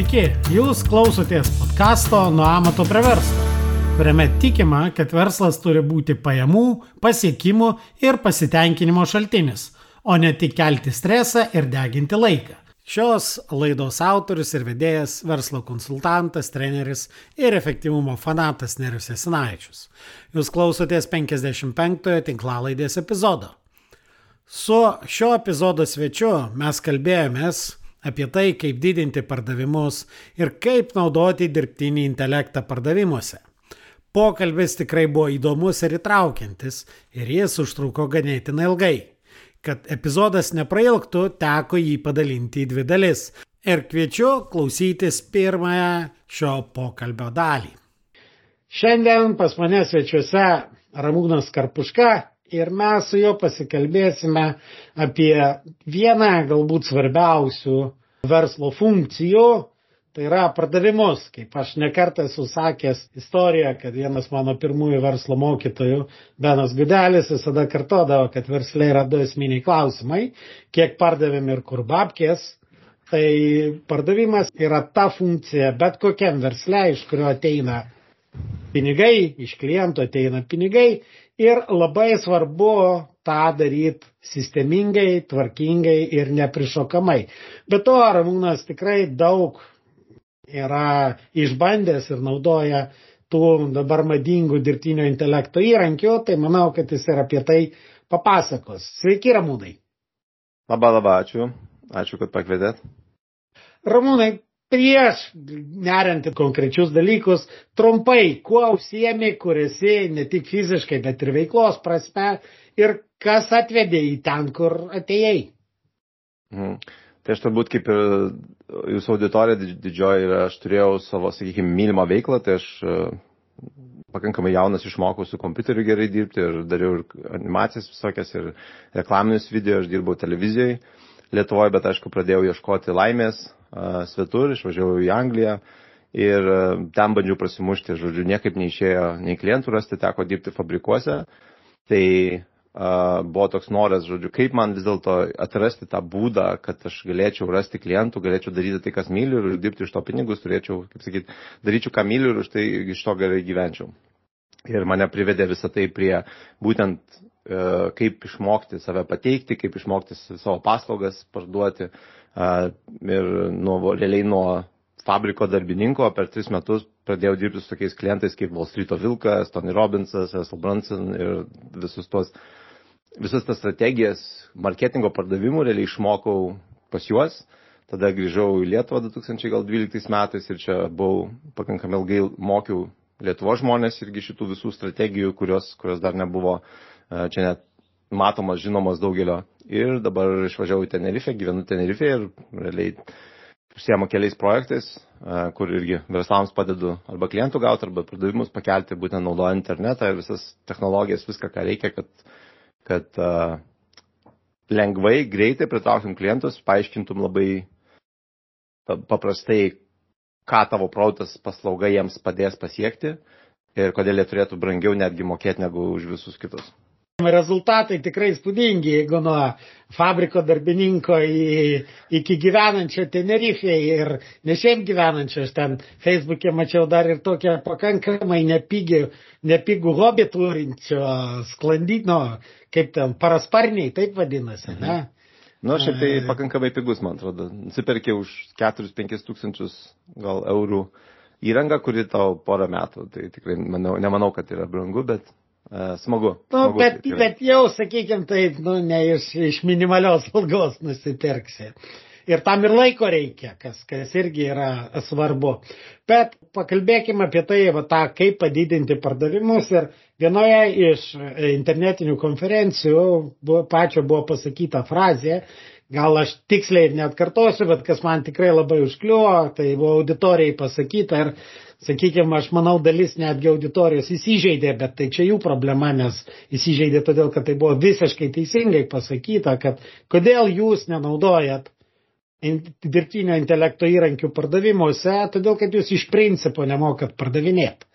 Sveiki, jūs klausotės podkasto Nuo amato prie verslo, kuriame tikima, kad verslas turi būti pajamų, pasiekimų ir pasitenkinimo šaltinis, o ne tik kelti stresą ir deginti laiką. Šios laidos autorius ir vedėjas - verslo konsultantas, treneris ir efektyvumo fanatas Nerius Esinaičius. Jūs klausotės 55-ojo tinklalaidės epizodo. Su šio epizodo svečiu mes kalbėjomės apie tai, kaip didinti pardavimus ir kaip naudoti dirbtinį intelektą pardavimuose. Pokalbis tikrai buvo įdomus ir įtraukiantis ir jis užtruko ganėtinai ilgai. Kad epizodas neprailgtų, teko jį padalinti į dvi dalis ir kviečiu klausytis pirmąją šio pokalbio dalį. Šiandien pas mane svečiuose Ramūnas Karpuška, ir mes su juo pasikalbėsime apie vieną galbūt svarbiausių verslo funkcijų, tai yra pardavimus. Kaip aš nekartą esu sakęs istoriją, kad vienas mano pirmųjų verslo mokytojų, Benas Gudelis, visada kartodavo, kad verslė yra du esminiai klausimai - kiek pardavėm ir kur babkės. Tai pardavimas yra ta funkcija bet kokiam versle, iš kurio ateina pinigai, iš kliento ateina pinigai ir labai svarbu tą daryti sistemingai, tvarkingai ir neprišokamai. Bet to Ramūnas tikrai daug yra išbandęs ir naudoja tų dabar madingų dirbtinio intelekto įrankių, tai manau, kad jis ir apie tai papasakos. Sveiki, Ramūnai. Labą, labą, ačiū. Ačiū, kad pakvietėt. Ramūnai, prieš neriant konkrečius dalykus, trumpai, kuo užsiemi, kur esi ne tik fiziškai, bet ir veiklos prasme ir kas atvedė į ten, kur atėjai. Mhm. Tai aš turbūt kaip ir jūsų auditorija didžioji ir aš turėjau savo, sakykime, mylimą veiklą, tai aš e, pakankamai jaunas išmokau su kompiuteriu gerai dirbti ir dariau ir animacijas visokias ir reklaminius video, aš dirbau televizijoje Lietuvoje, bet aišku pradėjau ieškoti laimės svetur, išvažiavau į Angliją ir ten bandžiau prasimušti, žodžiu, niekaip neišėjo nei klientų rasti, teko dirbti fabrikuose. Tai uh, buvo toks noras, žodžiu, kaip man vis dėlto atrasti tą būdą, kad aš galėčiau rasti klientų, galėčiau daryti tai, kas myliu ir dirbti iš to pinigus, turėčiau, kaip sakyt, daryčiau, ką myliu ir už tai iš to gerai gyvenčiau. Ir mane privedė visą tai prie būtent kaip išmokti save pateikti, kaip išmokti savo paslaugas parduoti, uh, ir nuo, realiai nuo fabriko darbininko per tris metus pradėjau dirbti su tokiais klientais kaip Wall Street Vilkas, Tony Robbinsas, Russell Brunson ir visus tos, visas tas strategijas marketingo pardavimų realiai išmokau pas juos. Tada grįžau į Lietuvą 2012 metais ir čia buvau pakankamai ilgai mokiau Lietuvo žmonės irgi šitų visų strategijų, kurios, kurios dar nebuvo čia net matomas, žinomas daugelio ir dabar išvažiavau į Tenerifę, gyvenu Tenerifė ir realiai užsiemu keliais projektais, kur irgi verslams padedu arba klientų gauti, arba pardavimus pakelti, būtent naudojant internetą ir visas technologijas, viską, ką reikia, kad, kad uh, lengvai, greitai pritrauktum klientus, paaiškintum labai paprastai, ką tavo produktas paslauga jiems padės pasiekti ir kodėl jie turėtų brangiau netgi mokėti negu už visus kitus. Rezultatai tikrai spūdingi, jeigu nuo fabriko darbininko į, iki gyvenančio Tenerifėje ir ne šiaip gyvenančio, aš ten Facebook'e mačiau dar ir tokią pakankamai nepigį, nepigų hobį turinčio sklandyno, kaip ten, parasparniai, taip vadinasi, ne? Mhm. Nu, šiaip tai pakankamai pigus, man atrodo. Nusipirkė už 4-5 tūkstančius gal eurų įrangą, kuri tau porą metų. Tai tikrai manau, nemanau, kad yra brangu, bet smagu. Nu, smagu bet, tikrai. bet jau, sakykime, taip, nu, ne iš, iš minimalios algos nusipirksi. Ir tam ir laiko reikia, kas, kas irgi yra svarbu. Bet pakalbėkime apie tai, va, tą, kaip padidinti pardavimus. Ir vienoje iš internetinių konferencijų buvo, pačio buvo pasakyta frazė, gal aš tiksliai net kartosiu, bet kas man tikrai labai užkliuo, tai buvo auditorijai pasakyta. Ir sakykime, aš manau, dalis netgi auditorijos įsižeidė, bet tai čia jų problema, nes įsižeidė todėl, kad tai buvo visiškai teisingai pasakyta, kad kodėl jūs nenaudojat dirbtinio intelekto įrankių pardavimuose, todėl kad jūs iš principo nemokat pardavinėti.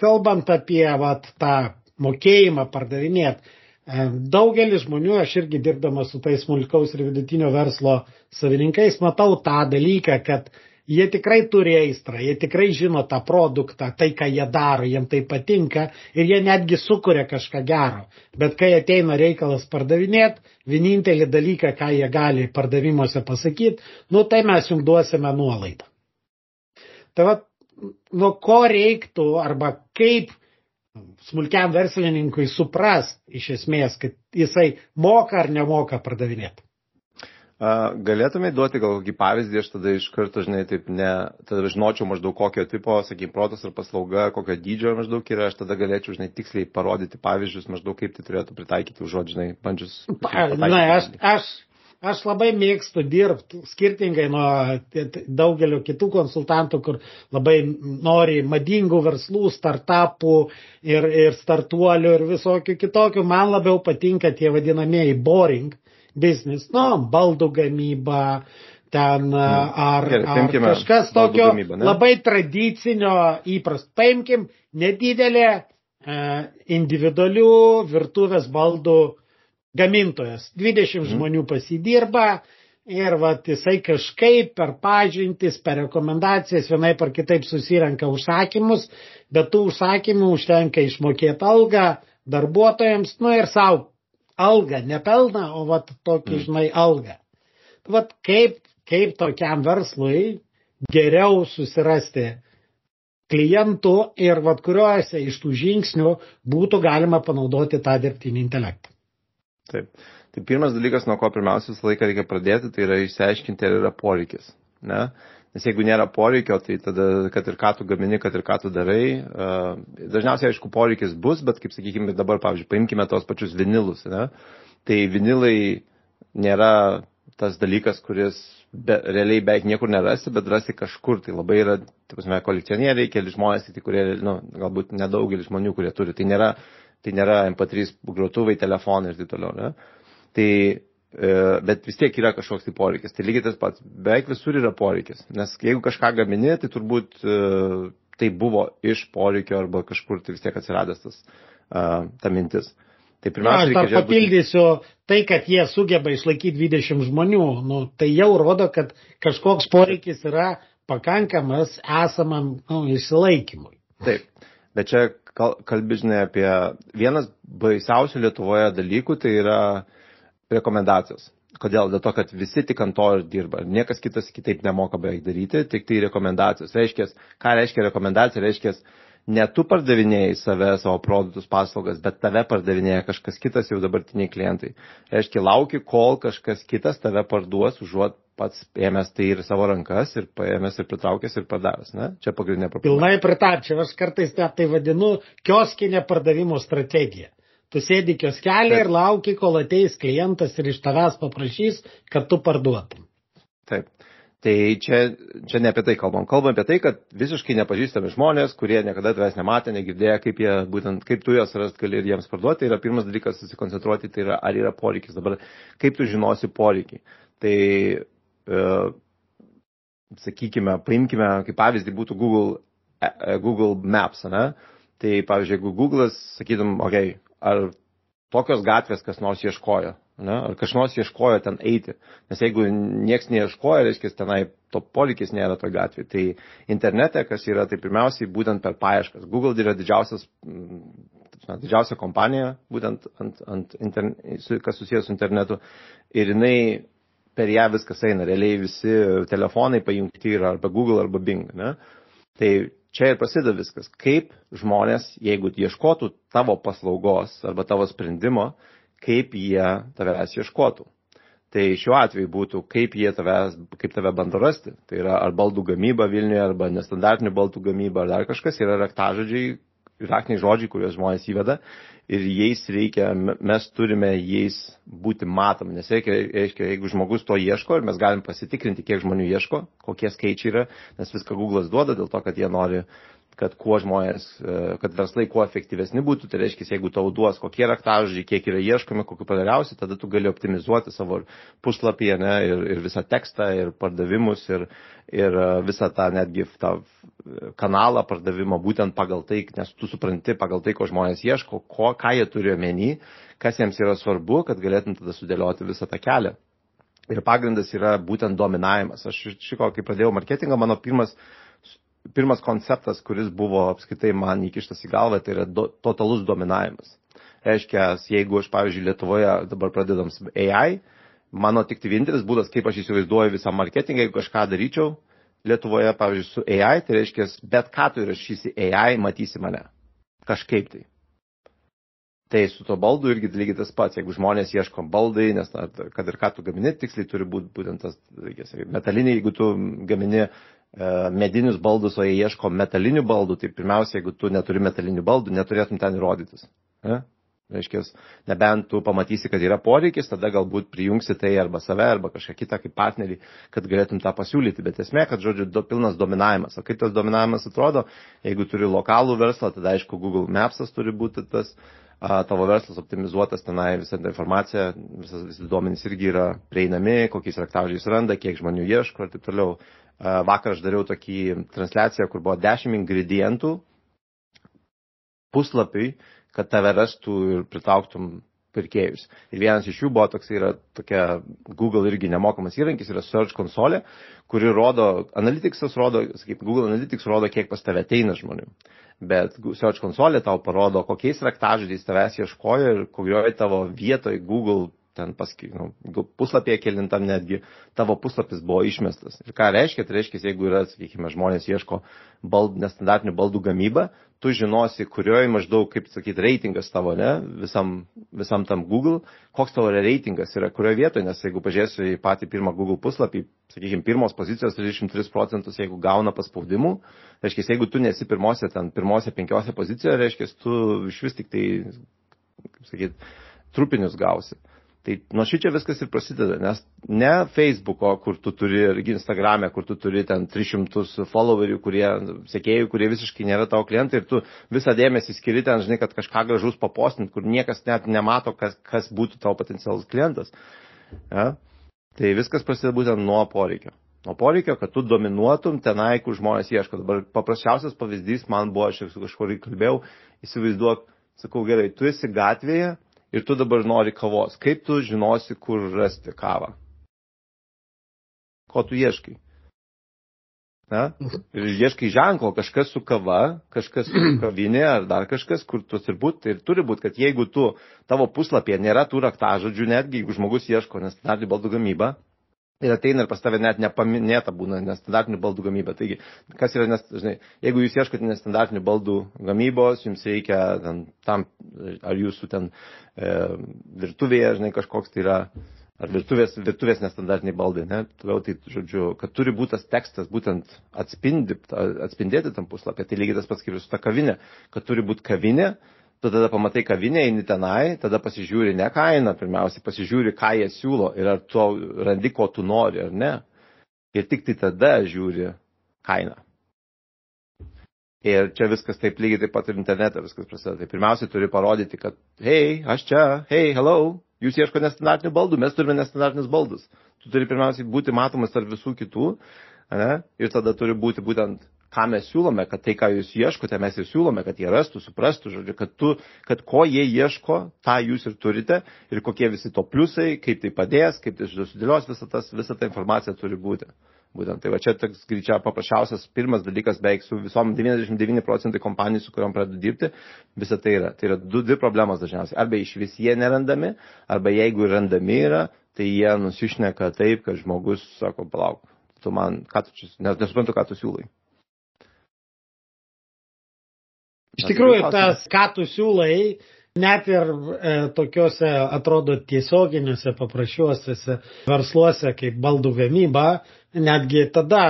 Kalbant apie vat, tą mokėjimą pardavinėti, daugelis žmonių, aš irgi dirbdamas su tais smulkaus ir vidutinio verslo savininkais, matau tą dalyką, kad jie tikrai turi aistrą, jie tikrai žino tą produktą, tai, ką jie daro, jiems tai patinka ir jie netgi sukuria kažką gero. Bet kai ateina reikalas pardavinėti, vienintelį dalyką, ką jie gali pardavimuose pasakyti, nu tai mes jums duosime nuolaidą. Tai va, nuo ko reiktų arba kaip smulkiam verslininkui supras iš esmės, kad jisai moka ar nemoka pardavinėti. Galėtumai duoti gal kokį pavyzdį, aš tada iš karto, žinai, taip ne, tada žinočiau maždaug kokio tipo, sakykime, protas ar paslauga, kokio dydžio maždaug yra, aš tada galėčiau, žinai, tiksliai parodyti pavyzdžius, maždaug kaip tai turėtų pritaikyti užuot, žinai, bandžius. Na, aš, aš, aš labai mėgstu dirbti, skirtingai nuo daugelio kitų konsultantų, kur labai nori madingų verslų, startupų ir, ir startuolių ir visokių kitokių. Man labiau patinka tie vadinamieji boring biznis, nu, baldų gamyba, ten hmm. ar, Gerai, ar kažkas tokio gamybą, labai tradicinio įprasto. Paimkim nedidelė e, individualių virtuvės baldų gamintojas. 20 hmm. žmonių pasidirba ir vat, jisai kažkaip per pažintis, per rekomendacijas vienai par kitaip susirenka užsakymus, bet tų užsakymų užtenka išmokėti algą darbuotojams, nu ir savo algą, ne pelną, o vat tokį, mm. žinai, algą. Vat kaip, kaip tokiam verslui geriau susirasti klientų ir vat kuriuose iš tų žingsnių būtų galima panaudoti tą dirbtinį intelektą. Taip. Tai pirmas dalykas, nuo ko pirmiausia visą laiką reikia pradėti, tai yra išsiaiškinti, ar yra poreikis. Ne? Nes jeigu nėra poreikio, tai tada, kad ir ką tu gamini, kad ir ką tu darai, dažniausiai, aišku, poreikis bus, bet, kaip sakykime, dabar, pavyzdžiui, paimkime tos pačius vinilus. Ne? Tai vinilai nėra tas dalykas, kuris be, realiai beveik niekur nerasi, bet rasti kažkur. Tai labai yra, taip prasme, kolekcionieriai, keli žmonės, tai kurie, nu, galbūt nedaugelis žmonių, kurie turi. Tai nėra, tai nėra MP3 grotuvai, telefonai ir taip toliau. Ne? Tai E, bet vis tiek yra kažkoks tai poreikis. Tai lygiai tas pats, beveik visur yra poreikis. Nes jeigu kažką gamini, tai turbūt e, tai buvo iš poreikio arba kažkur tai vis tiek atsiradęs tas, ta mintis. Tai pirmiausia, Na, aš dar papildysiu tai, kad jie sugeba išlaikyti 20 žmonių, nu, tai jau rodo, kad kažkoks poreikis yra pakankamas esamam nu, išsilaikymui. Taip, bet čia kalbėžinai apie vienas baisiausių Lietuvoje dalykų, tai yra rekomendacijos. Kodėl? Dėl to, kad visi tik ant to ir dirba. Niekas kitas kitaip nemoka beveik daryti, tik tai rekomendacijos. Reiškia, ką reiškia rekomendacija? Reiškia, ne tu pardavinėjai save, savo produktus, paslaugas, bet tave pardavinėja kažkas kitas jau dabartiniai klientai. Reiškia, lauki, kol kažkas kitas tave parduos, užuot pats ėmęs tai ir savo rankas ir paėmęs ir pritraukęs ir pardavęs. Ne? Čia pagrindinė problema. Pilnai pritarčiau, aš kartais net tai vadinu kioskinė pardavimo strategija. Tu sėdi kioskelį ir lauki, kol ateis klientas ir iš tavęs paprašys, kad tu parduotum. Taip. Tai čia, čia ne apie tai kalbam. Kalbam apie tai, kad visiškai nepažįstami žmonės, kurie niekada tavęs nematė, negirdėjo, kaip, jie, būtent, kaip tu juos rast gali ir jiems parduoti, tai yra pirmas dalykas susikoncentruoti, tai yra, ar yra poreikis. Dabar, kaip tu žinosi poreikį. Tai, e, sakykime, paimkime, kaip pavyzdį būtų Google, e, e Google Maps, ne? Tai, pavyzdžiui, jeigu Google'as, sakytum, okei, okay, ar tokios gatvės kas nors ieškojo, ne? ar kas nors ieškojo ten eiti. Nes jeigu nieks neieškojo, reiškia, tenai to polikis nėra to gatvė. Tai internete, kas yra, tai pirmiausiai būtent per paieškas. Google yra didžiausias, na, didžiausia kompanija, būtent ant, ant interne, kas susijęs su internetu. Ir jinai per ją viskas eina. Realiai visi telefonai pajungti yra arba Google, arba Bing. Ne? Tai čia ir prasideda viskas. Kaip žmonės, jeigu ieškotų tavo paslaugos arba tavo sprendimo, kaip jie tavęs ieškotų. Tai šiuo atveju būtų, kaip jie tavęs, kaip tave bando rasti. Tai yra ar baldų gamyba Vilniuje, arba nestandartinių baldų gamyba, ar dar kažkas, yra raktažodžiai, raktiniai žodžiai, kuriuos žmonės įveda ir jais reikia, mes turime jais būti matomi, nes reikia, reiškia, jeigu žmogus to ieško ir mes galim pasitikrinti, kiek žmonių ieško, kokie skaičiai yra, nes viską Google'as duoda dėl to, kad jie nori kad kuo žmonės, e, kad verslai kuo efektyvesni būtų, tai reiškia, jeigu tau duos kokie raktažodžiai, kiek yra ieškomi, kokiu padariausi, tada tu gali optimizuoti savo puslapį ne, ir, ir visą tekstą, ir pardavimus, ir, ir e, visą tą netgi tą kanalą pardavimo būtent pagal tai, nes tu supranti pagal tai, ko žmonės ieško, ko, ką jie turi omeny, kas jiems yra svarbu, kad galėtum tada sudėlioti visą tą kelią. Ir pagrindas yra būtent dominavimas. Aš šiko, kai pradėjau marketingą, mano pirmas, pirmas konceptas, kuris buvo apskaitai man įkištas į galvą, tai yra do, totalus dominavimas. Reiškia, jeigu aš, pavyzdžiui, Lietuvoje dabar pradedam AI, mano tik tai vienintelis būdas, kaip aš įsivaizduoju visą marketingą, jeigu kažką daryčiau Lietuvoje, pavyzdžiui, su AI, tai reiškia, bet ką tu įrašysi AI, matysi mane. Kažkaip tai. Tai su to baldu irgi lygiai tas pats, jeigu žmonės ieško baldai, nes na, kad ir ką tu gamini, tiksliai turi būti būtent tas, metaliniai, jeigu tu gamini medinius baldus, o jie ieško metalinių baldų, tai pirmiausia, jeigu tu neturi metalinių baldų, neturėtum ten įrodytis. Ne? Reiškia, nebent tu pamatysi, kad yra poreikis, tada galbūt prijungsi tai arba save, arba kažką kitą kaip partnerį, kad galėtum tą pasiūlyti. Bet esmė, kad, žodžiu, do, pilnas dominavimas. O kaip tas dominavimas atrodo, jeigu turi lokalų verslą, tada aišku, Google Mapsas turi būti tas tavo verslas optimizuotas, tenai visa ta informacija, visas, visi duomenys irgi yra prieinami, kokiais raktažais randa, kiek žmonių ieško ir taip toliau. Vakar aš dariau tokį transliaciją, kur buvo 10 ingredientų puslapiui, kad tave rastų ir pritrauktum pirkėjus. Ir vienas iš jų buvo toks, yra tokia Google irgi nemokamas įrankis, yra Search konsolė, kuri rodo, Analyticsas rodo, sakyk, Google Analytics rodo, kiek pas tave ateina žmonių bet Search konsolė tau parodo, kokiais raktažodžiais tavęs ieškojo ir kurioje tavo vietoje Google ten paskui, nu, puslapyje kelintam netgi tavo puslapis buvo išmestas. Ir ką reiškia? Tai reiškia, jeigu yra, sakykime, žmonės ieško bald, nestandartinių baldų gamybą, tu žinosi, kurioje maždaug, kaip sakyti, reitingas tavo, ne, visam, visam tam Google, koks tavo reitingas yra, kurioje vietoje, nes jeigu pažiūrėsiu į patį pirmą Google puslapį, sakykime, pirmos pozicijos 33 procentus, jeigu gauna paspaudimų, reiškia, jeigu tu nesi pirmose, ten, pirmose penkiose pozicijoje, reiškia, tu iš vis tik tai, kaip sakyti, trupinius gausi. Tai nuo šičia viskas ir prasideda, nes ne Facebooko, kur tu turi, ir Instagram'e, kur tu turi ten 300 followerių, kurie, sekėjų, kurie visiškai nėra tavo klientai ir tu visą dėmesį skiri ten, žinai, kad kažką gražus papostint, kur niekas net nemato, kas, kas būtų tavo potencialus klientas. Ja? Tai viskas prasideda būtent nuo poreikio. Nuo poreikio, kad tu dominuotum tenai, kur žmonės ieško. Dabar paprasčiausias pavyzdys man buvo, aš su kažkuo kalbėjau, įsivaizduok, sakau gerai, tu esi gatvėje ir tu dabar nori kavos. Kaip tu žinosi, kur rasti kavą? Ko tu ieškai? Na? Ir ieškai ženklo, kažkas su kava, kažkas su kavinė ar dar kažkas, kur tu turi būti. Tai ir turi būti, kad jeigu tu, tavo puslapyje nėra tų raktažodžių, netgi jeigu žmogus ieško nestandartinį baldų gamybą, ir ateina ir pas tave net nepaminėta būna nestandartinių baldų gamyba. Taigi, kas yra, nes, žinai, jeigu jūs ieškote nestandartinių baldų gamybos, jums reikia ten, tam, ar jūsų ten e, virtuvėje, žinai, kažkoks tai yra, ar virtuvės, virtuvės nestandartiniai baldai, ne, toliau tai, žodžiu, kad turi būti tas tekstas būtent atspindi, atspindėti tam puslapį, tai lygiai tas pats kaip ir su ta kavinė, kad turi būti kavinė, tu tada pamatai kavinę, eini tenai, tada pasižiūri ne kainą, pirmiausiai pasižiūri, ką jie siūlo ir ar tu randi, ko tu nori ar ne. Ir tik tai tada žiūri kainą. Ir čia viskas taip lygiai taip pat ir internete viskas prasideda. Tai pirmiausia turi parodyti, kad hei, aš čia, hei, hello, jūs ieško nestandartinių baldų, mes turime nestandartinius baldus. Tu turi pirmiausiai būti matomas tarp visų kitų ne? ir tada turi būti būtent ką mes siūlome, kad tai, ką jūs ieškote, mes ir siūlome, kad jie rastų, suprastų, žodžiu, kad, tu, kad ko jie ieško, tą jūs ir turite ir kokie visi to pliusai, kaip tai padės, kaip tai sudėlios, visa, tas, visa ta informacija turi būti. Būtent tai va čia toks greičiau paprasčiausias pirmas dalykas beveik su visom 99 procentai kompanijų, su kuriuom pradedu dirbti, visa tai yra. Tai yra du, dvi problemos dažniausiai. Arba iš vis jie nerandami, arba jeigu randami yra, tai jie nusišneka taip, kad žmogus sako, palauk, tu man, ką tu čia, nes nesuprantu, ką tu siūlai. Iš tikrųjų, tas, ką tu siūlai, net ir e, tokiuose, atrodo, tiesioginiuose, paprašiuosiuose versluose, kaip baldų gamyba, netgi tada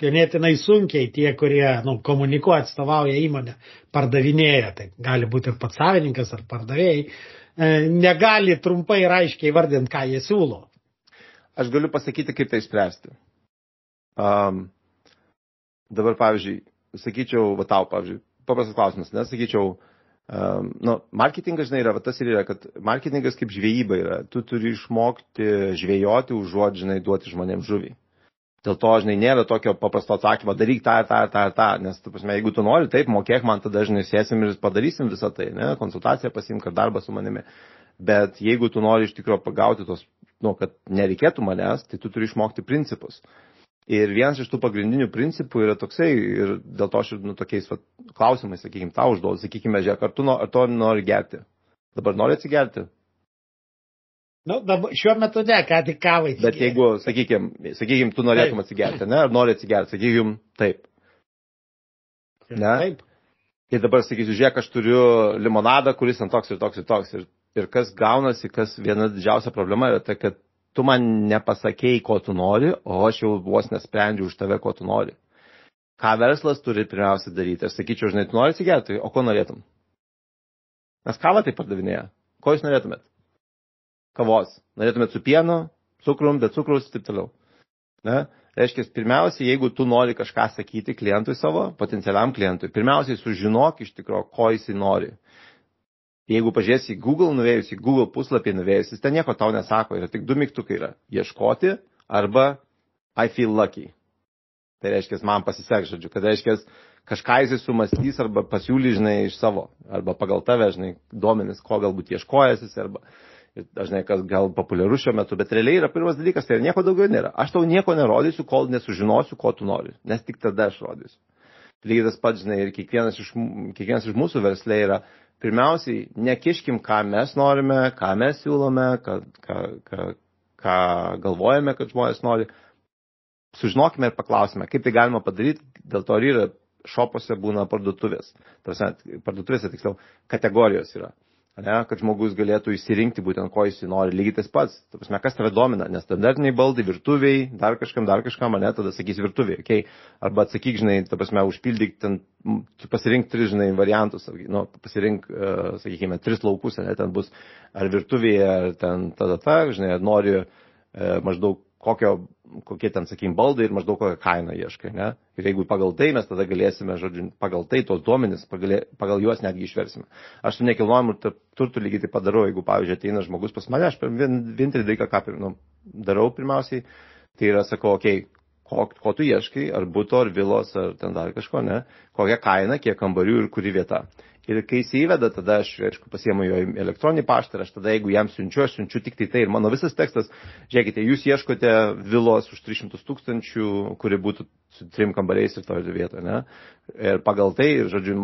ganėtinai sunkiai tie, kurie nu, komunikuoja, atstovauja įmonę, pardavinėja, tai gali būti ir pats savininkas ar pardavėjai, e, negali trumpai ir aiškiai vardinti, ką jie siūlo. Aš galiu pasakyti, kaip tai spręsti. Um, dabar, pavyzdžiui, sakyčiau, va tau, pavyzdžiui, paprastas klausimas, nesakyčiau, um, nu, marketingas, žinai, yra, va, tas ir yra, kad marketingas kaip žvejyba yra, tu turi išmokti žvejoti, užuot, žinai, duoti žmonėms žuvį. Dėl to, žinai, nėra tokio paprasto atsakymo, daryk tą ir tą ir tą ir tą, nes, tu prasme, jeigu tu nori, taip, mokėk man, tada, žinai, sėsim ir padarysim visą tai, ne, konsultaciją pasimk ar darbą su manimi. Bet jeigu tu nori iš tikrųjų pagauti tos nu, kad nereikėtų manęs, tai tu turi išmokti principus. Ir vienas iš tų pagrindinių principų yra toksai, ir dėl to aš nu, tokiais va, klausimais, sakykime, tau užduodu, sakykime, žiūrėk, ar tu, no, ar tu nori gerti? Dabar nori atsigerti? Nu, dabar, šiuo metu ne, ką tik kavai. Bet jeigu, sakykime, sakykime, tu norėtum taip. atsigerti, ne, ar nori atsigerti, sakykime, taip. Ne? Taip. Ir dabar sakysiu, žiūrėk, aš turiu limonadą, kuris ant toks ir toks ir toks. Ir, ir kas gaunasi, kas viena didžiausia problema yra tai, kad tu man nepasakėjai, ko tu nori, o aš jau vos nesprendžiu už tave, ko tu nori. Ką verslas turi pirmiausia daryti? Aš sakyčiau, žinai, tu nori atsigerti, o ko norėtum? Nes kavą tai pardavinėja. Ko jūs norėtumėt? Kavos. Norėtumėt su pienu, cukrum, be cukrus ir taip toliau. Ne? Reiškia, pirmiausia, jeigu tu nori kažką sakyti klientui savo, potencialiam klientui, pirmiausiai sužinok iš tikrųjų, ko jisai nori. Jeigu pažiūrėsi Google, nuvėjus į Google puslapį nuvėjus, jis ten nieko tau nesako, yra tik du mygtukai yra - ieškoti arba I feel lucky. Tai reiškia, man pasiseks, žodžiu, kad reiškia, kažką jisai sumastys arba pasiūly, žinai, iš savo, arba pagal tave, žinai, duomenis, ko galbūt ieškojęs jis, arba dažnai kas gal populiaru šiuo metu, bet realiai yra pirmas dalykas, tai nieko daugiau nėra. Aš tau nieko nerodysiu, kol nesužinosiu, ko tu nori, nes tik tada aš rodysiu. Lygiai tas pats, žinai, ir kiekvienas iš, kiekvienas iš mūsų verslė yra pirmiausiai nekiškim, ką mes norime, ką mes siūlome, ką, ką, ką, ką galvojame, kad žmonės nori. Sužinokime ir paklausime, kaip tai galima padaryti, dėl to ir yra šopose būna parduotuvės. Tarsi, parduotuvėse tiksliau kategorijos yra ne, kad žmogus galėtų įsirinkti būtent ko jis nori. Lygiai tas pats, ta prasme, kas tave domina, nes standartiniai baldai, virtuviai, dar kažkam, dar kažkam, ne, tada sakys virtuviai, okay? arba atsakyk, žinai, ta prasme, užpildyk ten, pasirink tris, žinai, variantus, nu, pasirink, uh, sakykime, tris laukus, ne, ten bus ar virtuvėje, ar ten tada, ta, žinai, nori uh, maždaug kokio, kokie ten, sakykim, baldai ir maždaug kokią kainą ieškai, ne? Ir jeigu pagal tai mes tada galėsime, žodžiu, pagal tai tos duomenys, pagal, pagal juos netgi išversime. Aš su nekilnojimu turtu lygiai taip padarau, jeigu, pavyzdžiui, ateina žmogus pas mane, aš vienintelį dalyką, ką nu, darau pirmiausiai, tai yra, sakau, okei, okay, ko, ko tu ieškai, ar būto, ar vilos, ar ten dar kažko, ne, kokia kaina, kiek kambarių ir kuri vieta. Ir kai jis įveda, tada aš, aišku, pasiemu jo elektroninį paštą ir aš tada, jeigu jam siunčiu, aš siunčiu tik tai tai. Ir mano visas tekstas, žiūrėkite, jūs ieškote vilos už 300 tūkstančių, kuri būtų su trim kambariais ir toje vietoje, ne? Ir pagal tai, žodžiu,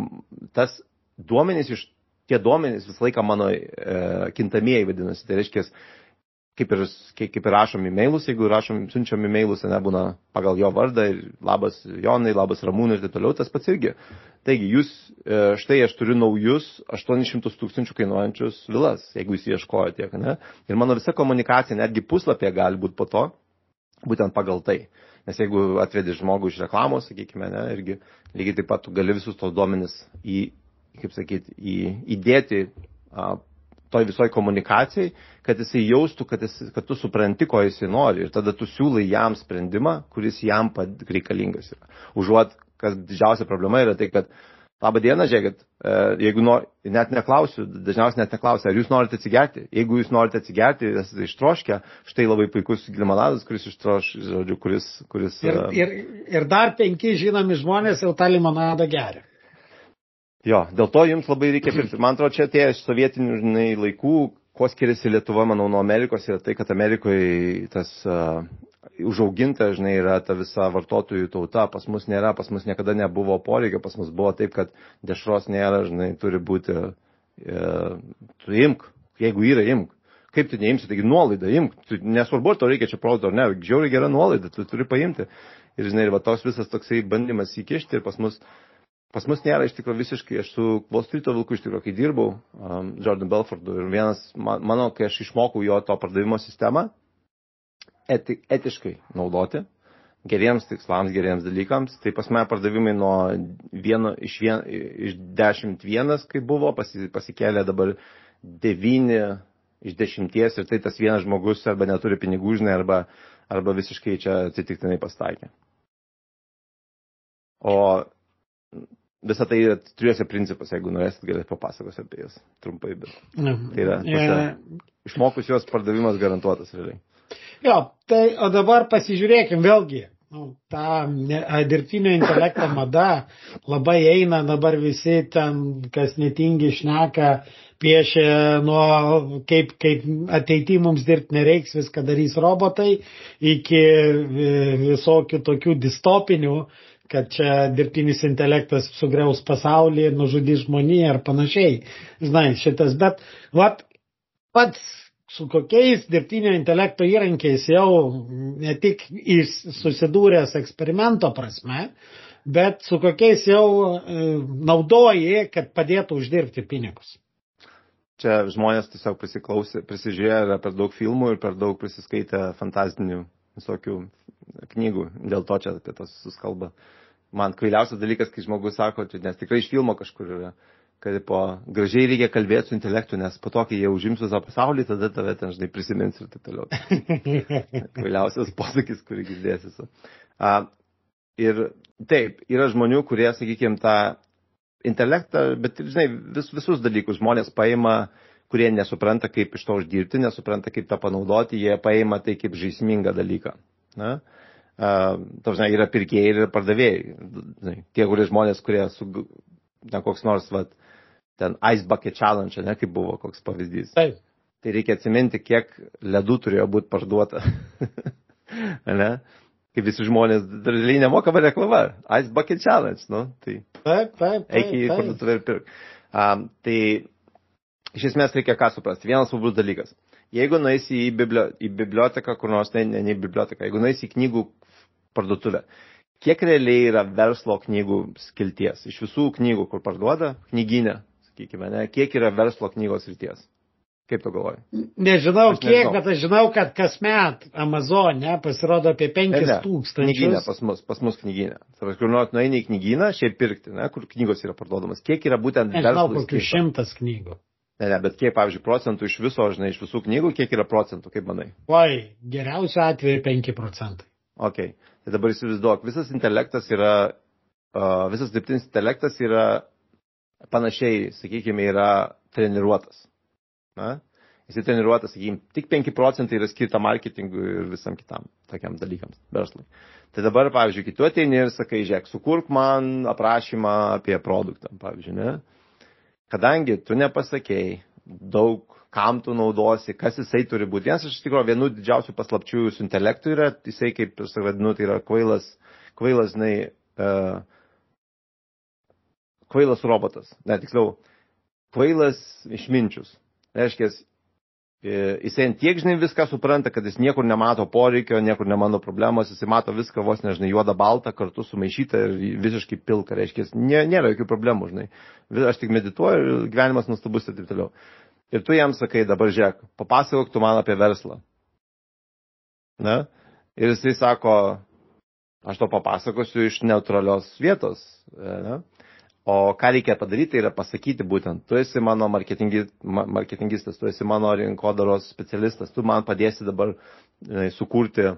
tas duomenys iš, tie duomenys visą laiką mano e, kintamieji vadinasi. Tai reiškia, kaip ir, kaip ir rašom e-mailus, jeigu rašom, siunčiam e-mailus, nebūna pagal jo vardą ir labas Jonai, labas Ramūnai ir taip toliau, tas pats irgi. Taigi, jūs, e, štai aš turiu naujus 800 tūkstančių kainuojančius vilas, jeigu jūs ieškojo tiek, ne? Ir mano visa komunikacija, netgi puslapė gali būti po to, būtent pagal tai. Nes jeigu atvedi žmogų iš reklamos, sakykime, ne, irgi lygiai taip pat tu gali visus tos duomenis į, kaip sakyti, į, įdėti a, toj visoj komunikacijai, kad jisai jaustų, kad, jis, kad tu supranti, ko jisai nori ir tada tu siūlai jam sprendimą, kuris jam reikalingas yra. Užuot, kas didžiausia problema yra tai, kad Labą dieną, žiūrėkit, e, jeigu nor, net neklausiu, dažniausiai net neklausiu, ar jūs norite atsigerti. Jeigu jūs norite atsigerti, esate ištroškę, štai labai puikus limonadas, kuris ištroš, žodžiu, kuris... kuris ir, e, ir, ir dar penki žinomi žmonės jau tą limonadą geria. Jo, dėl to jums labai reikia pirkti. Man atrodo, čia atėjo iš sovietinių žinai, laikų, kuo skiriasi Lietuva, manau, nuo Amerikos, yra tai, kad Amerikoje tas uh, užauginta, žinai, yra ta visa vartotojų tauta, pas mus nėra, pas mus niekada nebuvo poreikio, pas mus buvo taip, kad dešros nėra, žinai, turi būti, uh, tu imk, jeigu yra imk. Kaip tu neimsi, taigi nuolaida, imk, tu, nesvarbu, ar tau reikia čia produkto ar ne, žiauriai gera nuolaida, tu turi paimti. Ir, žinai, ir va tos visas toksai bandymas įkišti ir pas mus Pas mus nėra iš tikrųjų visiškai, aš su Wall Street vilku iš tikrųjų, kai dirbau um, Jordan Belfordu ir vienas, man, mano, kai aš išmokau jo to pardavimo sistemą, eti, etiškai naudoti, geriems tikslams, geriems dalykams, tai pas mane pardavimai nuo vieno, iš, vien, iš dešimt vienas, kai buvo, pasi, pasikėlė dabar devyni iš dešimties ir tai tas vienas žmogus arba neturi pinigų, žinai, arba, arba visiškai čia atsitiktinai pastaikė. O visą tai yra trijuose principuose, jeigu norėsit, galėsit papasakoti apie jas trumpai, bet tai yra, tose, išmokus juos pardavimas garantuotas realiai. Jo, tai o dabar pasižiūrėkim vėlgi, nu, ta ne- dirbtinio intelekto mada labai eina, dabar visi ten, kas netingi šneka, piešia nuo kaip, kaip ateity mums dirbti nereiks, viską darys robotai, iki e, visokių tokių distopinių, kad čia dirbtinis intelektas sugriaus pasaulį, nužudys žmoniją ar panašiai. Žinai, šitas, bet, vat, pats su kokiais dirbtinio intelekto įrankiais jau ne tik susidūręs eksperimento prasme, bet su kokiais jau e, naudoji, kad padėtų uždirbti pinigus. Čia žmonės tiesiog prisiklausė, prisižiūrėjo yra per daug filmų ir per daug prisiskaitę fantastinių visokių knygų. Dėl to čia apie tos suskalba. Man kvailiausias dalykas, kai žmogus sako, nes tikrai iš filmo kažkur yra, kad po gražiai reikia kalbėti su intelektu, nes po to, kai jie užims visą pasaulį, tada tave ten, žinai, prisimins ir taip toliau. Kvailiausias posakis, kurį girdėsi. A, ir taip, yra žmonių, kurie, sakykime, tą intelektą, bet, žinai, vis, visus dalykus žmonės paima, kurie nesupranta, kaip iš to uždirbti, nesupranta, kaip tą panaudoti, jie paima tai kaip žaismingą dalyką. Na? Uh, Tavžinai, yra pirkėjai ir yra pardavėjai. Žinai, tie, kurie žmonės, kurie su, na, koks nors, vat, ten Ice Bucket Challenge, ne, kaip buvo koks pavyzdys. Taip. Tai reikia atsiminti, kiek ledų turėjo būti parduota. ne? Kaip visi žmonės realiai nemokama reklama. Ice Bucket Challenge, nu, tai Taip, taip. taip, eik į taip. parduotuvę ir pirk. Um, tai iš esmės reikia ką suprasti. Vienas svarbus dalykas. Jeigu nueisi į, biblio, į biblioteką, kur nors, ne, ne, ne biblioteką, jeigu nueisi į knygų parduotuvę, kiek realiai yra verslo knygų skilties? Iš visų knygų, kur parduoda, knyginė, sakykime, ne, kiek yra verslo knygos ryties? Kaip tu galvoji? Nežinau Aš kiek, nežinau. bet aš žinau, kad kasmet Amazone pasirodo apie Ne, ne, 5000 Knyginė pas mus, pas mus knyginė. Savas, kur nors nueini į knygyną, šiaip pirkti, ne, kur knygos yra parduodamas. Kiek yra būtent Nežinau, skirta? šimtas knygų. Ne, ne, bet kiek, pavyzdžiui, procentų iš viso, žinai, iš visų knygų, kiek yra procentų, kaip manai? Oi, geriausiu atveju 5 procentai. Ok, tai dabar įsivaizduok, visas intelektas yra, uh, visas dirbtinis intelektas yra panašiai, sakykime, yra treniruotas. Na? Jis treniruotas, sakykime, tik 5 procentai yra skirta marketingui ir visam kitam tokiam dalykams, verslui. Tai dabar, pavyzdžiui, kitu ateini ir sakai, žiūrėk, sukurk man aprašymą apie produktą, pavyzdžiui, ne? Kadangi tu nepasakėjai daug, kam tu naudosi, kas jisai turi būti. Vienas iš tikrųjų vienų didžiausių paslapčių su intelektu yra, jisai, kaip aš vadinu, tai yra kvailas, kvailas, žinai, uh, kvailas robotas. Ne, tiksliau, kvailas išminčius. Reiškia, jisai ant tiek, žinai, viską supranta, kad jis niekur nemato poreikio, niekur nemano problemos, jisai mato viską vos nežinai, juodą baltą kartu sumaišytą ir visiškai pilką. Reiškia, nė, nėra jokių problemų, žinai. Aš tik medituoju gyvenimas nustabus ir taip toliau. Ir tu jam sakai, dabar žiūrėk, papasakok tu man apie verslą. Na? Ir jisai sako, aš to papasakosiu iš neutralios vietos. Ne? O ką reikia padaryti, yra pasakyti būtent, tu esi mano marketingi, ma- marketingistas, tu esi mano rinkodaros specialistas, tu man padėsi dabar e, sukurti e,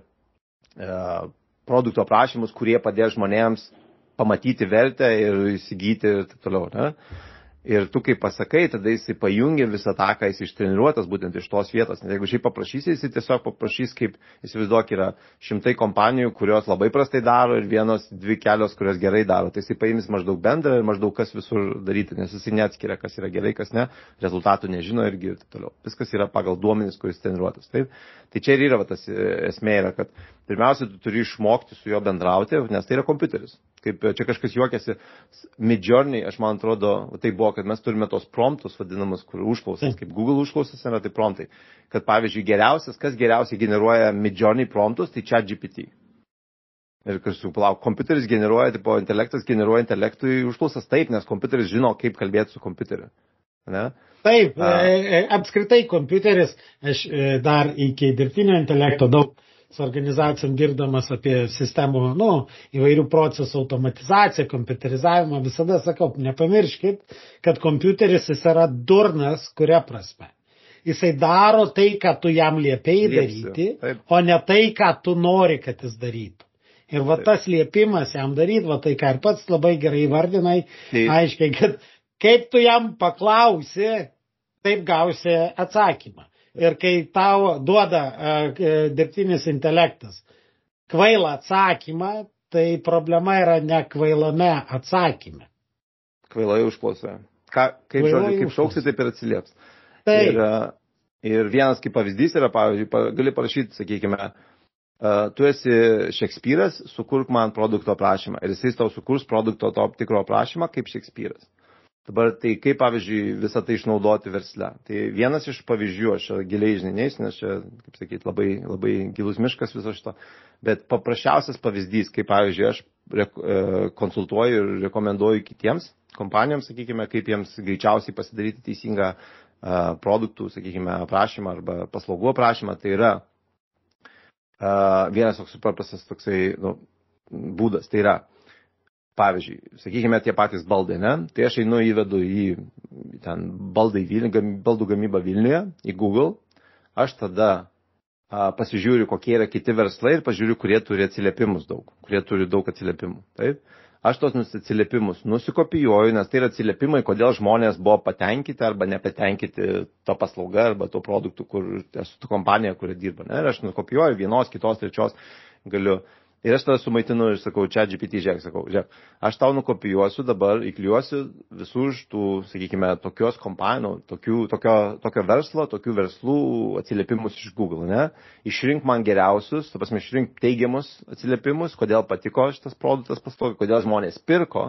produktų aprašymus, kurie padės žmonėms pamatyti vertę ir įsigyti ir taip toliau. Ne? Ir tu kaip pasakai, tada jisai pajungia visą tą, ką jis ištreniruotas būtent iš tos vietos. Nes jeigu šiaip paprašysi, jisai tiesiog paprašys, kaip įsivaizduok, yra šimtai kompanijų, kurios labai prastai daro ir vienos, dvi kelios, kurios gerai daro. Tai jisai paims maždaug bendrą ir maždaug kas visur daryti, nes jisai neatskiria, kas yra gerai, kas ne, rezultatų nežino irgi ir taip toliau. Viskas yra pagal duomenis, kuris treniruotas. Taip? Tai čia ir yra va, tas e, esmė, yra, kad pirmiausia, tu turi išmokti su juo bendrauti, nes tai yra kompiuteris. Kaip čia kažkas juokiasi, Midjourney, aš man atrodo, tai buvo, kad mes turime tos promptus vadinamus, kur užklausas, kaip Google užklausas yra, tai promptai. Kad pavyzdžiui, geriausias, kas geriausiai generuoja Midjourney promptus, tai čia GPT. Ir kas jau palauk, kompiuteris generuoja, tipo, intelektas generuoja intelektui užklausas taip, nes kompiuteris žino, kaip kalbėti su kompiuteriu. Ne? Taip, A. e, e, apskritai kompiuteris, aš e, dar iki dirbtinio intelekto daug su organizacijom dirbdamas apie sistemų, nu, įvairių procesų automatizaciją, kompiuterizavimą, visada sakau, nepamirškit, kad kompiuteris jis yra durnas, kuria prasme. Jisai daro tai, ką tu jam liepiai Liepsiu, daryti, taip. o ne tai, ką tu nori, kad jis darytų. Ir va Taip. tas liepimas jam daryti, va tai ką ir pats labai gerai vardinai, Tai- aiškiai, kad kaip tu jam paklausi, taip gausi atsakymą. Ir kai tau duoda uh, dirbtinis intelektas kvailą atsakymą, tai problema yra ne kvailame atsakyme. Kvailoje užklausė. Ką, kaip, žodžiu, kaip šauksi, taip ir atsilieps. Taip. Ir, ir vienas kaip pavyzdys yra, pavyzdžiui, gali parašyti, sakykime, tu esi Šekspyras, sukurk man produkto aprašymą. Ir jisai tau sukurs produkto to tikro aprašymą kaip Šekspyras. Dabar tai kaip, pavyzdžiui, visą tai išnaudoti versle. Tai vienas iš pavyzdžių, aš giliai žininiais, nes čia, kaip sakyti, labai, labai gilus miškas viso šito, bet paprasčiausias pavyzdys, kaip, pavyzdžiui, aš e, konsultuoju ir rekomenduoju kitiems kompanijoms, sakykime, kaip jiems greičiausiai pasidaryti teisingą e, produktų, sakykime, aprašymą arba paslaugų aprašymą, tai yra e, vienas toks paprastas toksai nu, būdas. Tai yra, pavyzdžiui, sakykime, tie patys baldai, ne? Tai aš einu įvedu į ten Vilnių, baldų gamybą Vilniuje, į Google, aš tada a, pasižiūriu, kokie yra kiti verslai ir pažiūriu, kurie turi atsiliepimus daug, kurie turi daug atsiliepimų. Taip? Aš tos atsiliepimus nusikopijuoju, nes tai yra atsiliepimai, kodėl žmonės buvo patenkinti arba nepatenkinti to paslauga arba to produktų, kur esu kompanija, kuri dirba. Ne? Ir aš nukopijuoju vienos, kitos, trečios, galiu Ir aš tada sumaitinu ir sakau, čia GPT, žiūrėk, sakau, žiūrėk, aš tau nukopijuosiu dabar, įkliuosiu visų iš tų, sakykime, tokios kompanijų, tokių, tokio, tokio verslo, tokių verslų atsiliepimus iš Google, ne? Išrink man geriausius, ta prasme, išrink teigiamus atsiliepimus, kodėl patiko šitas produktas pastovi, kodėl žmonės pirko,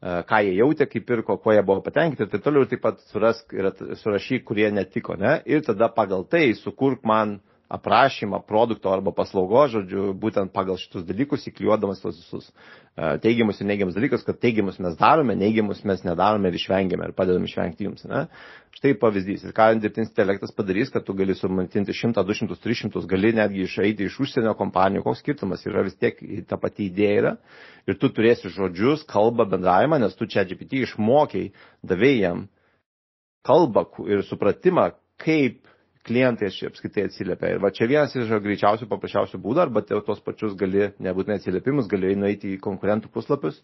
e, ką jie jautė, kaip pirko, kuo jie buvo patenkinti ir taip toliau, ir taip pat surask ir surašyk, kurie netiko, ne? Ir tada pagal tai sukurk man aprašymą produkto arba paslaugos, žodžiu, būtent pagal šitus dalykus įkliuodamas tos visus e, teigiamus ir neigiamus dalykus, kad teigiamus mes darome, neigiamus mes nedarome ir išvengiame ir padedame išvengti jums. Ne? Štai pavyzdys. Ir ką dirbtinis intelektas padarys, kad tu gali sumantinti 100, 200, 300, gali netgi išeiti iš užsienio kompanijų, koks skirtumas yra vis tiek ta pati idėja yra. Ir tu turėsi žodžius, kalbą, bendravimą, nes tu čia GPT išmokiai, davėjai kalbą ir supratimą, kaip klientai apskritai atsiliepia. Ir va čia vienas iš greičiausių, paprasčiausių būdų, arba tos pačius gali, nebūtinai atsiliepimus, gali nueiti į konkurentų puslapius,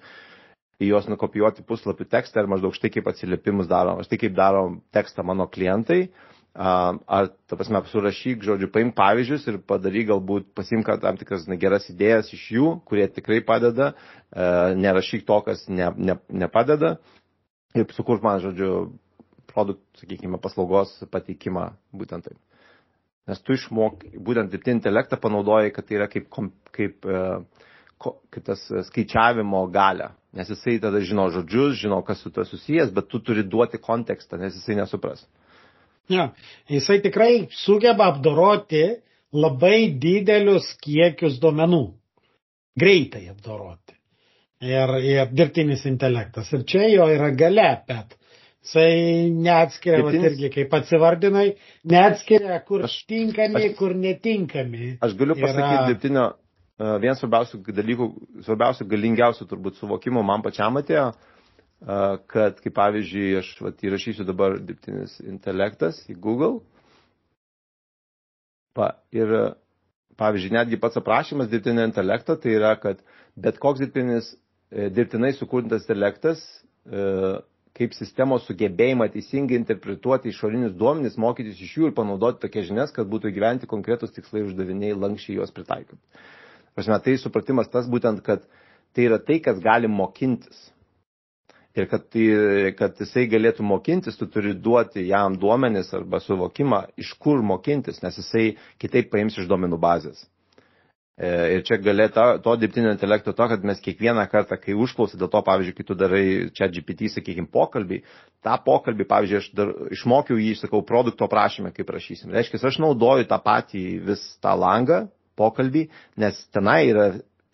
į juos nukopijuoti puslapių tekstą ir maždaug štai kaip atsiliepimus darom, štai kaip darom tekstą mano klientai. Ar, ta prasme, surašyk, žodžiu, paimk pavyzdžius ir padaryk galbūt, pasimk tam tikras na, geras idėjas iš jų, kurie tikrai padeda, nerašyk to, kas ne, ne, nepadeda ir sukurk man, žodžiu, produktų, sakykime, paslaugos pateikimą būtent taip. Nes tu išmok, būtent dirbtinį intelektą panaudoji, kad tai yra kaip, kaip, e, kaip tas skaičiavimo galę. Nes jisai tada žino žodžius, žino, kas su to susijęs, bet tu turi duoti kontekstą, nes jisai nesupras. Ja, jisai tikrai sugeba apdoroti labai didelius kiekius duomenų. Greitai apdoroti. Ir, ir dirbtinis intelektas. Ir čia jo yra gale, bet Jisai neatskiria, vat, irgi kaip atsivardinai, neatskiria, kur aš, tinkami, aš, kur netinkami. Aš galiu pasakyti yra... dirbtinio, uh, vienas svarbiausių dalykų, svarbiausių galingiausių turbūt suvokimo man pačiam atėjo, uh, kad kaip pavyzdžiui, aš vat, įrašysiu dabar dirbtinis intelektas į Google. Pa, ir pavyzdžiui, netgi pats aprašymas dirbtinio intelekto, tai yra, kad bet koks dirbtinis, e, dirbtinai sukurtas intelektas kaip sistemos sugebėjimą teisingai interpretuoti išorinius duomenis, mokytis iš jų ir panaudoti tokias žinias, kad būtų gyventi konkretus tikslai uždaviniai lankščiai juos pritaikyti. Prasme, tai supratimas tas būtent, kad tai yra tai, kas gali mokintis. Ir kad, tai, kad jisai galėtų mokintis, tu turi duoti jam duomenis arba suvokimą, iš kur mokintis, nes jisai kitaip paims iš duomenų bazės. E, ir čia galėtų to dirbtinio intelekto to, kad mes kiekvieną kartą, kai užklausai, dėl to, pavyzdžiui, kai tu darai čia GPT, sakykime, pokalbį, tą pokalbį, pavyzdžiui, aš dar išmokiau jį, sakau, produkto prašymę, kaip prašysim. Reiškia, aš naudoju tą patį vis tą langą, pokalbį, nes tenai yra,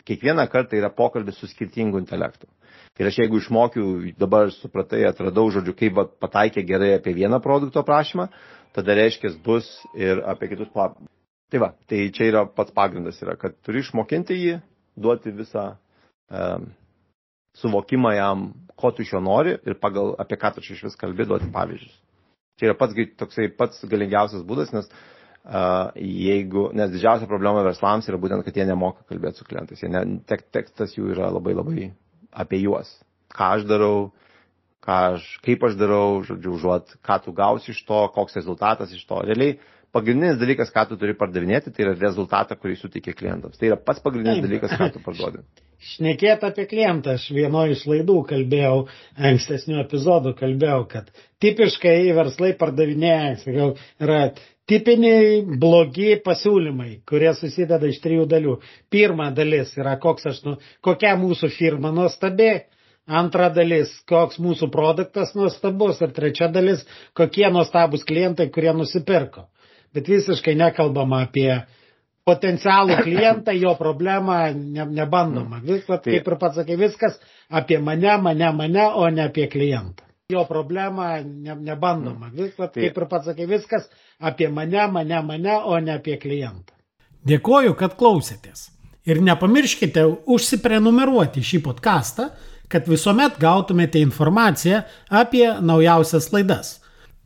kiekvieną kartą yra pokalbis su skirtingu intelektu. Ir aš jeigu išmokiau, dabar supratai, atradau žodžiu, kaip pataikė gerai apie vieną produkto prašymą, tada reiškia, bus ir apie kitus Tai va, tai čia yra pats pagrindas, yra, kad turi išmokinti jį, duoti visą e, suvokimą jam, ko tu iš jo nori ir pagal apie ką tu iš vis kalbė, duoti pavyzdžius. Čia yra pats, toksai pats galingiausias būdas, nes uh, jeigu, nes didžiausia problema verslams yra būtent, kad jie nemoka kalbėti su klientais. Ne, tek, tekstas jų yra labai labai apie juos. Ką aš darau, ką aš, kaip aš darau, žodžiu, užuot, ką tu gausi iš to, koks rezultatas iš to. Realiai pagrindinis dalykas, ką tu turi pardavinėti, tai yra rezultatą, kurį suteikia klientams. Tai yra pats pagrindinis dalykas, ką tu parduodi. Šnekėt apie klientą, aš vienoje iš laidų kalbėjau, ankstesnių epizodų kalbėjau, kad tipiškai verslai pardavinėja, sakau, yra tipiniai blogi pasiūlymai, kurie susideda iš trijų dalių. Pirma dalis yra, koks aš, nu, kokia mūsų firma nuostabi. Antra dalis, koks mūsų produktas nuostabus. Ir trečia dalis, kokie nuostabus klientai, kurie nusipirko. Bet visiškai nekalbama apie potencialų klientą, jo problemą, ne, nebandoma. Viskas, kaip ir pats sakai, viskas apie mane, mane, mane, o ne apie klientą jo problemą ne, nebandoma. Viskas, kaip ir pats sakai, viskas apie mane, mane, mane, o ne apie klientą. Dėkoju, kad klausėtės. Ir nepamirškite užsiprenumeruoti šį podcastą, kad visuomet gautumėte informaciją apie naujausias laidas.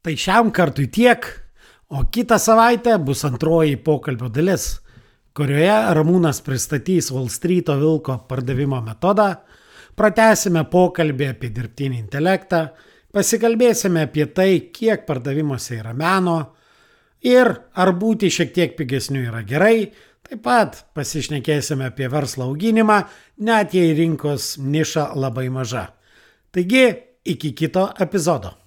Tai šiam kartui tiek, o kitą savaitę bus antroji pokalbio dalis, kurioje Ramūnas pristatys Wall Street'o Vilko pardavimo metodą, pratęsime pokalbį apie dirbtinį intelektą, pasikalbėsime apie tai, kiek pardavimuose yra meno ir ar būti šiek tiek pigesniu yra gerai, taip pat pasišnekėsime apie verslo auginimą, net jei rinkos niša labai maža. Taigi, iki kito epizodo.